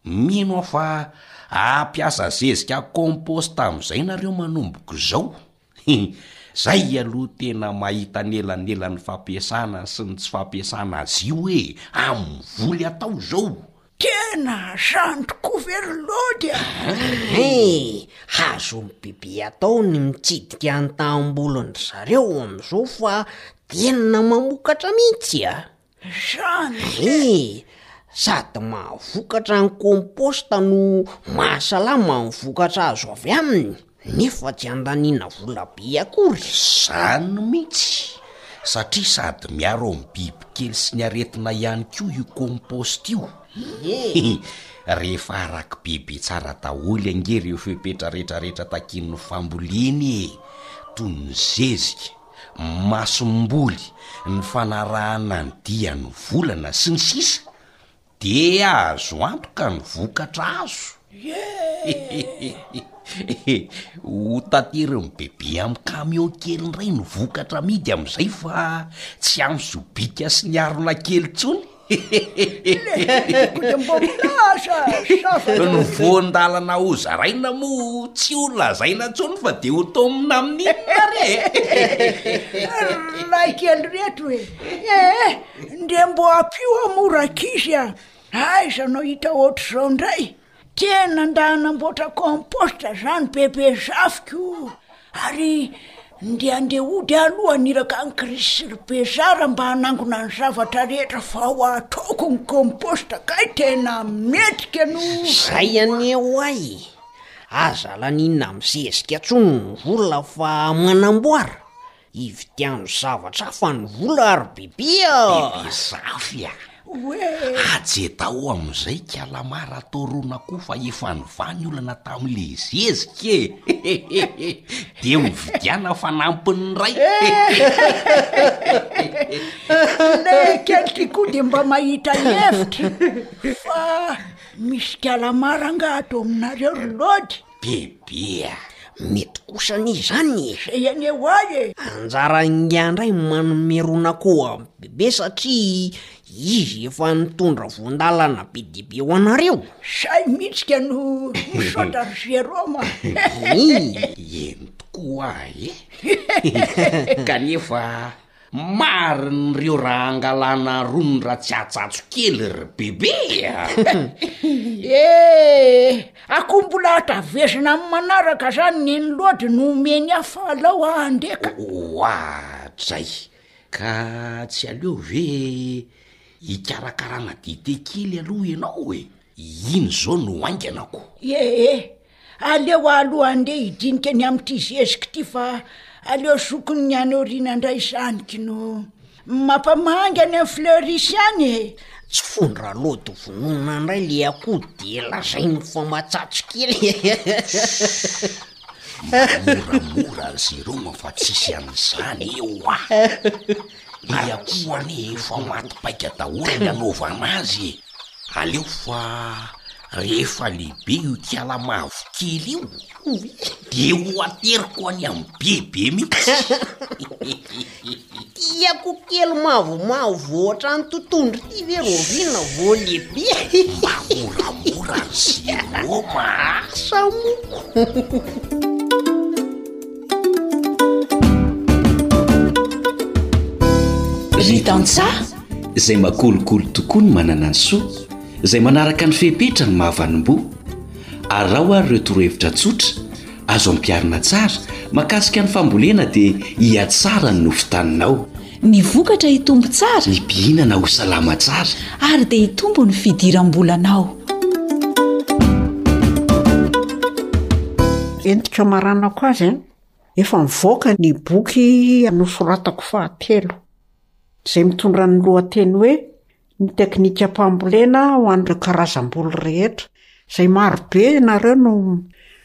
mino aho fa hampiasa zezika compost amizay nareo manombok'izao. He! Zay aloha tena mahita anelanelan'ny fampiasana sy ny tsy fampiasana azy io e! Amin'ny voly atao izao! Tena zany tokoa ve ry Lody a! He! Hazon'ny bibi atao ny mitsidika ny tanimbolin-dry zareo amin'izao fa tena mamokatra mihitsy a! Jeanne! Eh! Sady mahavokatra ny compost no mahasalama ny vokatra azo avy aminy nefa tsy andaniana vola be akory. Izany mihitsy, satria sady miaro amin'ny bibikely sy ny aretina ihany koa io compost io. Ie! Rehefa araky bebe tsara daholo ange ireo fepetra rehetra rehetra takian'ny fambolena e! Toy ny zezika, masomboly, ny fanarahana ny diany volana sy ny sisa dia azo antoka ny vokatra azo hehehehe ho taterin'ny bebe amin'ny camion kely indray ny vokatra amidy amin'izay fa tsy amin'ny sobika sy ny harona kely intsony. Ny voan-dalana ho zaraina moa tsy ho lazaina intsony fa dia ho tomina amin' inona re e? Ry lahikely reto e! Ee, ndre mbo ampio aho moa rankizy a! Aiza no hita ohatr'izao indray? Tena nda hanamboatra compost zany bebe zafika o, ary nde andeha hody aho aloha haniraka an'i Krisy sy ry Bezara mba hanangona ny zavatra rehetra vao ataoko ny compost kay tena mendrika no. Zay anie oay, aza laniana amin'ny zezika tsony ny vola fa manamboara, Hividiano zavatra hafa ny vola ary Bibi a! Bibi Zafy a! Oe! Ajedao amin'izay Kalama Ratorona koa fa efa nivaha ny olana tamin'le zezika e! Dia hovidiana fanampin'ny ray! Le kelikely koa dia mba mahita hevitra fa misy Kalama rangahy ato aminareo ry Lody? Bebe a! Mety kosa anie izany e! Zay anie ho ahy e! Anjaran'ingahy indray ny manome ron'akoho an'i Bebe satria izy efa nitondra voan-dalana be dia be ho anareo. Zay mihitsy ka no misaotra ry Jérôme a! Eny tokoa e! Kanefa Marina reo raha angalana rony raha tsy atsatso kely ry bebe a! Eh! Akoho mbola atravezina amin'ny manaraka zany neny loatra no omeny ahy fa alao aho handeha ka. Oa! Zay! Ka tsy aleo ve hikarakarana dite kely aloha ianao e? Iny izao no haingana ko. Ie e! aleo aloha andeha hidinika ny amin'ity zezika ity fa aleo zokiny ny any aoriana indray izany kino. Mampamangy any amin'ny fleuris any e! Tsy fony ralody ho vonoina indray le akoho dia lazainy fa matsatso kely e! Mba moramora azy ireo no fa tsisy an'izany eo hoa. Ary koa anie efa maty paika daholo ny anaovana azy e. Aleo fa rehefa lehibe io kiala mavokely io dia ho ateriko any amin'ny bebe mihitsy. Tiako kely mavomavo ohatran'ny totohondry ity ve Rovina vao lehibe e! Mba moramora ry Jerôma a! Asa moko! Ry tantsaha izay makolikoly tokoa ny manana ny soa, izay manaraka ny fepetra ny mahavanim-boa, araho ary ireo torohevitra tsotra, Azo ampiharina tsara, makasika ny fambolena dia hihatsara ny nofon-taninao. Ny vokatra hitombo tsara. Ny mpihinana ho salama tsara. Ary dia hitombo ny fidiram-bolanao. Entiko amaranako azy an! Efa nivoaka ny boky nosoratako fahatelo, izay mitondra ny lohateny hoe ny teknikam-pambolena ho an'ireo karazam-boly rehetra. Izay marobe ianareo no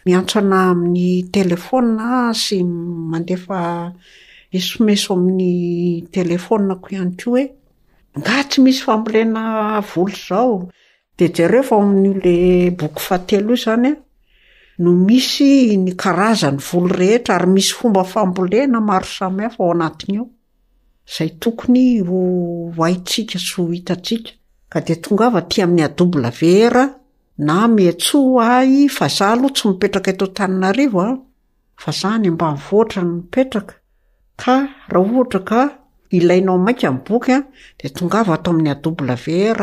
miantrana amin'ny telefaonina sy mandefa sms ao amin'ny telefaoniko ihany koa hoe angaha tsy misy fambolena voly izao? Dia jereo fa ao amin'ilay boky fahatelo io izany no misy ny karazan'ny voly rehetra ary misy fomba fambolena maro samihafa ao anatin'io. izay tokony ho haintsika sy ho hitantsika, ka dia tongava aty amin'ny AWR na miantsoa ahy fa za aloha tsy mipetraka eto Antananarivo a, fa za any ambanivohitra no mipetraka, ka raha ohatra ka ilainao maika ny boky a, dia tongava ato amin'ny AWR,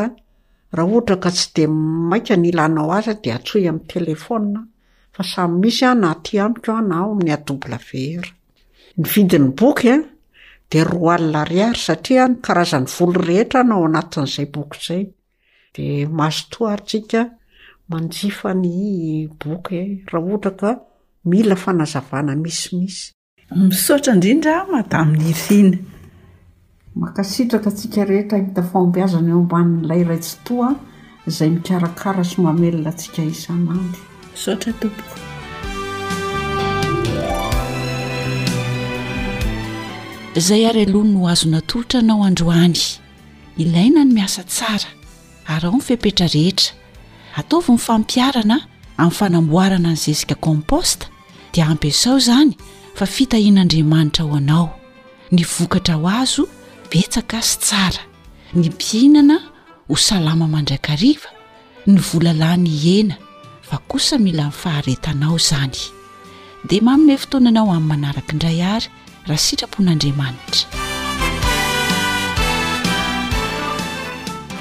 raha ohatra ka tsy dia maika ny ilanao azy a, dia antsoy amin'ny téléphone aho, fa samy misy a na aty amiko na ao amin'ny AWR. Ny vidin'ny boky dia roa alina ariary satria ny karazan'ny voly rehetra no ao anatin'izay boky izay. Dia mazotoa ary tsika manjifa ny boky raha ohatra ka mila fanazavana misimisy. Misaotra indrindra Madame Nirina. Mankasitraka antsika rehetra hita fahombiazana eo ambanin'ilay Ray Tsitoha izay mikarakara sy mamelona antsika isan'andro. Misaotra tompoko. Izay ary aloha no azo natolotra anao androany. Ilaina ny miasa tsara. Araho ny fepetra rehetra. Ataovy ny fampiharana amin'ny fanamboarana ny zezika compost dia ampiasao izany fa fitahian'Andriamanitra ho anao. ny vokatra ho azo betsaka sy tsara ny mpihinana ho salama mandrakariva ny vola lany hiena fa kosa mila ny faharetanao izany dia manome fotoana anao amin'ny manaraka indray ary raha sitrapon'andriamanitra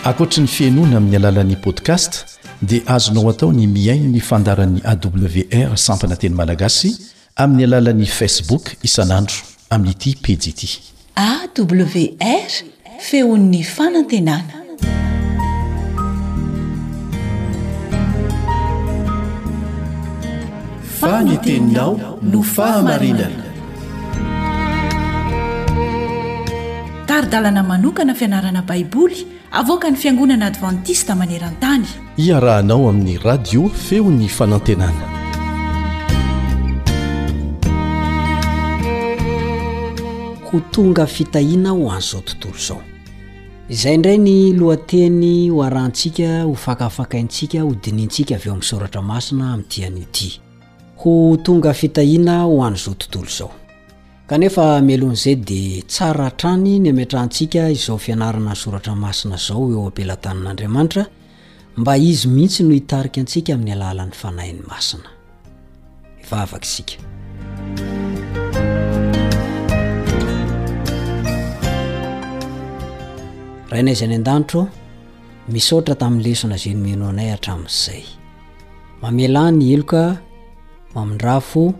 akoatry ny fihainoana amin'ny alalan'ny podcast dia azonao atao ny mihaino ny fandaran'ny awr sampana teny malagasy Amin'ny alalan'ny Facebook isan'andro amin'ity pejy ity. AWR, feon'ny fanantenana. Fa ny teninao no fahamarinana. Tari-dalana manokana fianarana Baiboly. Avoakan'ny Fiangonana Advantista maneran-tany. Iarahanao amin'ny Radio Feon'ny Fanantenana. Ho tonga fitahiana ho an'izao tontolo izao. Izay indray ny lohateny ho arantsika, ho fakafakaintsika, ho dinintsika avy ao amin'ny Soratra Masina amin'ity anio ity. Ho tonga fitahiana ho an'izao tontolo izao. Kanefa mialohan'izay dia tsara hatrany ny ametrahantsika izao fianarana soratra masina izao eo am-pelatanan'Andriamanitra mba izy mihitsy no hitarika antsika amin'ny alalan'ny fanahiny masina. Hivavaka isika. Rainay izay any an-danitro, misaotra tamin'ny lesona izay nomeno anay hatramin'izay. Mamelà ny heloka, mamindrafo,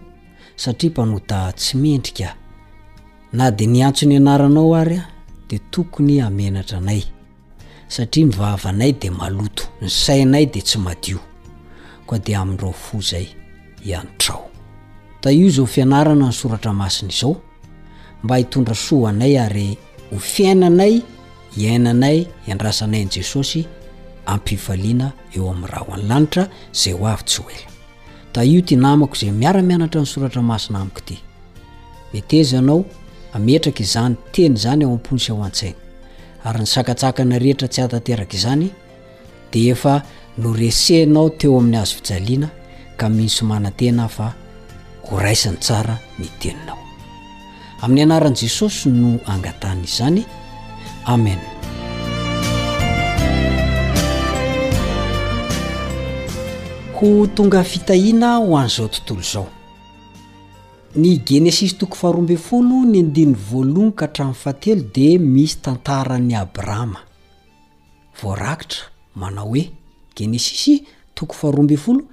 satria mpanota tsy mendrika. Na dia niantso ny anaranao ary aho dia tokony hamenatra anay, satria ny vavanay dia maloto, ny sainay dia tsy madio. Koa dia amin'irao fo izay hiantrao. Tahio izao fianarana ny soratra masina izao mba hitondra soa ho anay ary ho fiainanay, iainanay, iandrasanay an'i Jesosy am-pifaliana eo amin'ny rahona any lanitra izay ho avy tsy ho ela. Tahio ity namako izay miara-mianatra ny soratra masina amiko ity. Meteza ianao hametraka izany teny izany ao am-pony sy ao an-tsainy. Ary ny sakantsakana rehetra tsy hahatanteraka izany dia efa noresenao teo amin'ny hazo fijaliana ka mino sy manantena aho fa horaisiny tsara ny teninao. Amin'ny anaran'i Jesosy no angatahana izany. Amen. Ho tonga fitahiana ho an'izao tontolo izao. Ny Genesisy toko faharoa ambin'ny folo ny andininy voalohany ka hatramin'ny fahatelo dia misy tantaran'i Abrahama. Voarakitra manao hoe Genesisy toko faharoa ambin'ny folo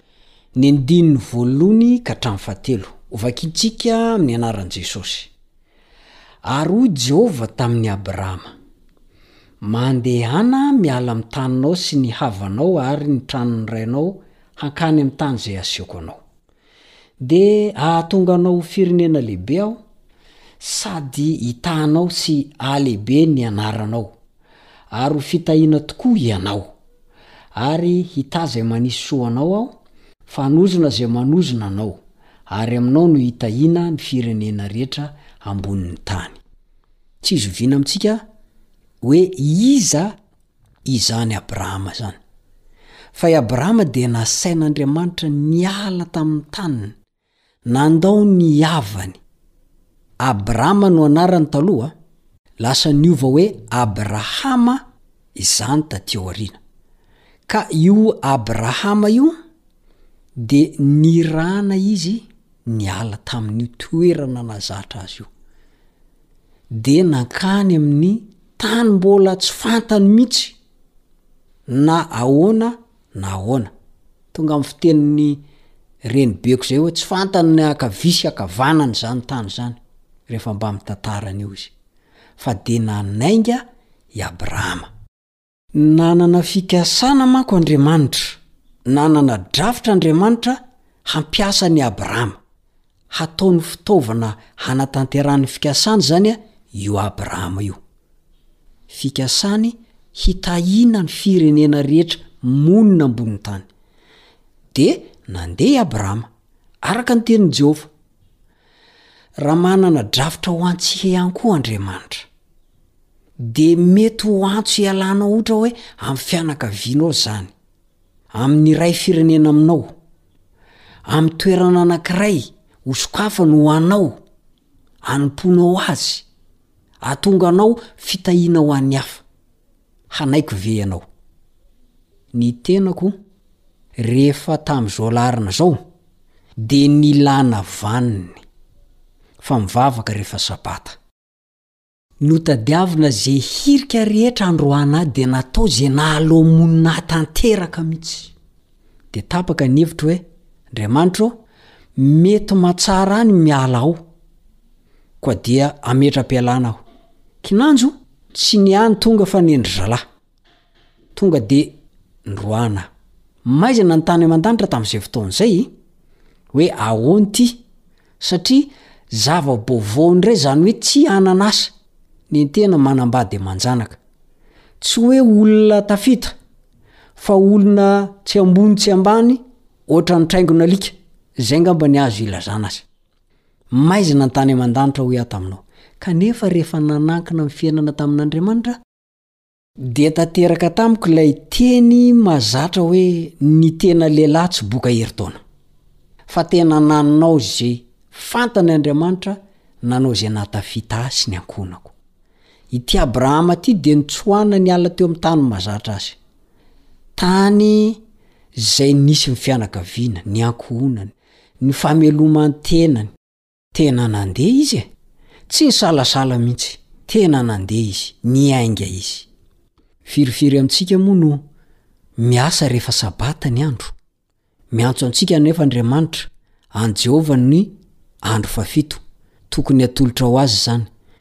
Ny andininy voalohny ka hatramin'ny fahatelo, hovakintsika amin'ny anaran'i Jesosy. Ary hoy Jehovah tamin'i Abrahama, Mandehana miala amin'ny taninao sy ny havanao ary ny tranon'ny rainao hankany amin'ny tany izay hasehoko anao. Dia hahatonga anao ho firenena lehibe aho, sady hitahanao sy hahalehibe ny anaranao, ary ho fitahiana tokoa ianao. ary hità izay manisy soa anao aho, fa hanozona izay manozona anao, ary aminao no hitahiana ny firenena rehetra ambonin'ny tany. Tsy zoviana amintsika hoe iza izany Abrahama izany. Fa i Abrahama dia nasain'Andriamanitra niala tamin'ny taniny. Nandao ny havany. Abrama no anarany taloha, lasa niova hoe Abrahama izany taty aoriana. Ka io Abrahama io dia nirana izy niala tamin'io toerana nahazatra azy io, dia nankany amin'ny tany mbola tsy fantany mihitsy na ahoana na ahoana. Tonga amin'ny fitenin'ny renibeko izay hoe tsy fantany ny ankavia sy ankavanana izany tany izany, rehefa mba mitantara an'io izy. Fa dia nanainga i Abrahama. Nanana fikasana manko Andriamanitra, nanana drafitra Andriamanitra hampiasa an'i Abrahama. hataony fitaovana hanatanterahany fikasany izany io Abrahama io. Fikasany hitahiana ny firenena rehetra monina ambonin'ny tany. Dia nandeha i Abrahama, araka ny tenin'i Jehovah. Raha manana drafitra ho antsika ihany koa Andriamanitra, dia mety ho antso hialanao ohatra hoe amin'ny fianakavianao izany, amin'ny iray firenena aminao, amin'ny toerana anankiray hosokafany ho anao, anompoanao Azy, ahatonga anao fitahiana ho an'ny hafa. Hanaiko ve ianao? Ny tenako, rehefa tamin'izao laharana izao, dia nilana vaniny, fa mivavaka rehefa Sabata. Notadiavina ze hirika rehetra androanahy de natao ze nahaloamonina ahy tanteraka mitsy. De tapaka ny hevitro hoe, Andriamanitra ô, mety mahatsara ahy ny miala ao. Koa dia ametra-pialana aho. Kinanjo? Tsy ny ahy no tonga fa ny an-dry zalahy. Tonga dia noroahana. Maizina ny tany aman-danitra tamin'izay fotoana izay e! Hoe ahoana ity? Satria zava-baovao indray izany hoe tsy hanan'asa, nentehana manambady aman-janaka. Tsy hoe olona tafita, fa olona tsy ambony tsy ambany ohatran'ny traingon'alika, izay angamba ny azo ilazana azy. Maizina ny tany aman-danitra hoy aho taminao. Kanefa rehefa nanankina ny fiainana tamin'Andriamanitra, Dia tanteraka tamiko ilay teny mahazatra hoe ny tena lehilahy tsy boka herintaona. Fa tena nanao izay fantany Andriamanitra nanao izay nahatafita ahy sy ny ankohonako. Ity Abrahama ity dia nitsoahina niala teo amin'ny tany mahazatra azy. Tany izay nisy ny fianakaviana, ny ankohonany, ny fameloman-tenany. Tena nandeha izy e! Tsy nisalasala mihitsy, tena nandeha izy, niainga izy. Firifiry amintsika moa no miasa rehefa Sabata ny andro? Miantso antsika anefa Andriamanitra, an'i Jehovah ny andro fahafito. Tokony hatolotrao azy izany,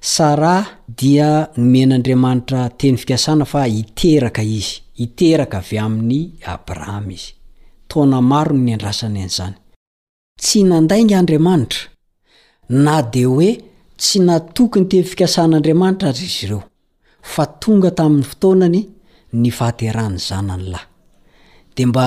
Sarah dia nomen'Andriamanitra teny fikasana fa hiteraka izy, hiteraka avy amin'i Abrahama izy. Taona maro no niandrasany an'izany. Tsy nandainga Andriamanitra, na dia hoe tsy natoky ny teny fikasan'Andriamanitra aza izy ireo, fa tonga tamin'ny fotoanany ny fahaterahany zanany lahy. Dia mba.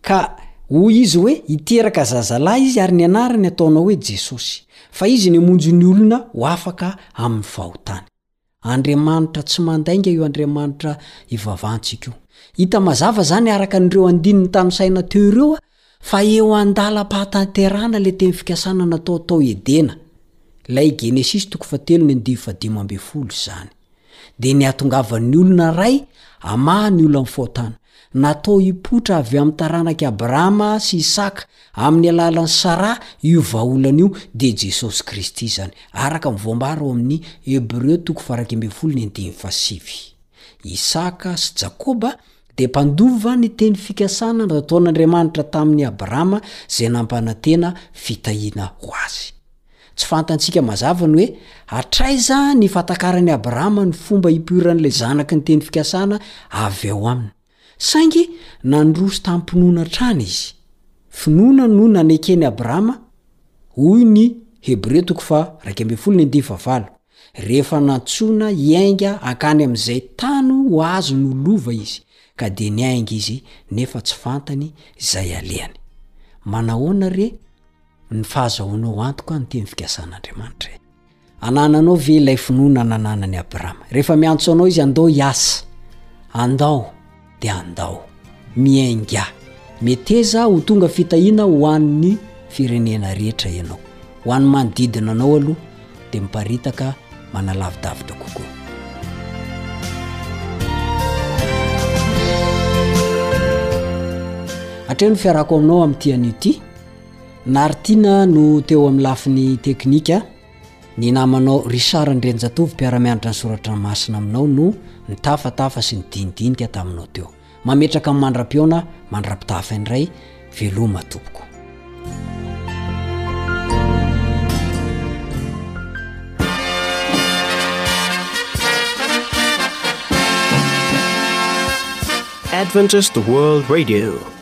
Ka hoy izy hoe hiteraka zazalahy izy ary ny anarany ataonao hoe Jesosy. Fa izy ny hamonjy ny olona ho afaka amin'ny fahotany. Andriamanitra tsy mandainga io Andriamanitra ivavahantsika io. Hita mazava izany araka an'ireo andininy tanisaina teo ireo fa eo an-dalam-pahatanterahana ilay teny fikasana natao tao Edena, ilay Genesisy toko fahatelo ny andivo fahadimy ambin'ny folo izany. Dia ny hatongavan'ny olona ray hamaha ny olan'ny fahotana. Natao hipoitra avy amin'ny taranak'i Abrahama sy Isaka amin'ny alalan'i Saraha io vahaolana io, dia Jesosy Kristy izany, araka ny voambara ao amin'ny Hebreo toko faharaika ambin'ny folo ny andininy fahasivy. Isaka sy Jakoba dia mpandova ny teny fikasana nataon'Andriamanitra tamin'i Abrahama izay nampanantena fitahiana ho azy. Tsy fantantsika mazava ny hoe hatraiza nifatakaran'i Abrahama ny fomba ipoiran'ilay zanaky ny teny fikasana avy ao aminy. Saingy nandroso tamim-pinoana hatrany izy. Finoana no naneken'i Abrahama, hoy ny Hebreo toko faha-1.10-valo, rehefa nantsoina hiainga hankany amin'izay tany ho azony ho lova izy, ka dia niainga izy nefa tsy fantany izay alehany. Manahoana re Ny fahazahoanao antoka ny teny fikasan'Andriamanitra e. Anananao ve ilay finoana nananan'i Abrahama? Rehefa miantso anao izy andao hiasa, andao dia andao, miainga. Meteza ho tonga fitahiana ho an'ny firenena rehetra ianao. Ho an'ny manodidina anao aloha dia miparitaka manalavidavitra kokoa. Hatreo ny fiarako aminao amin'ity anio ity. Naritiana no teo amin'ny lafiny teknika, ny namanao Richard Andrianjatovo mpiara-mianatra ny soratra masina aminao no nitafatafa sy nidinidinika taminao teo. Mametraka ny mandra-pihaona mandra-pitafa indray, veloma tompoko. Adventist World Radio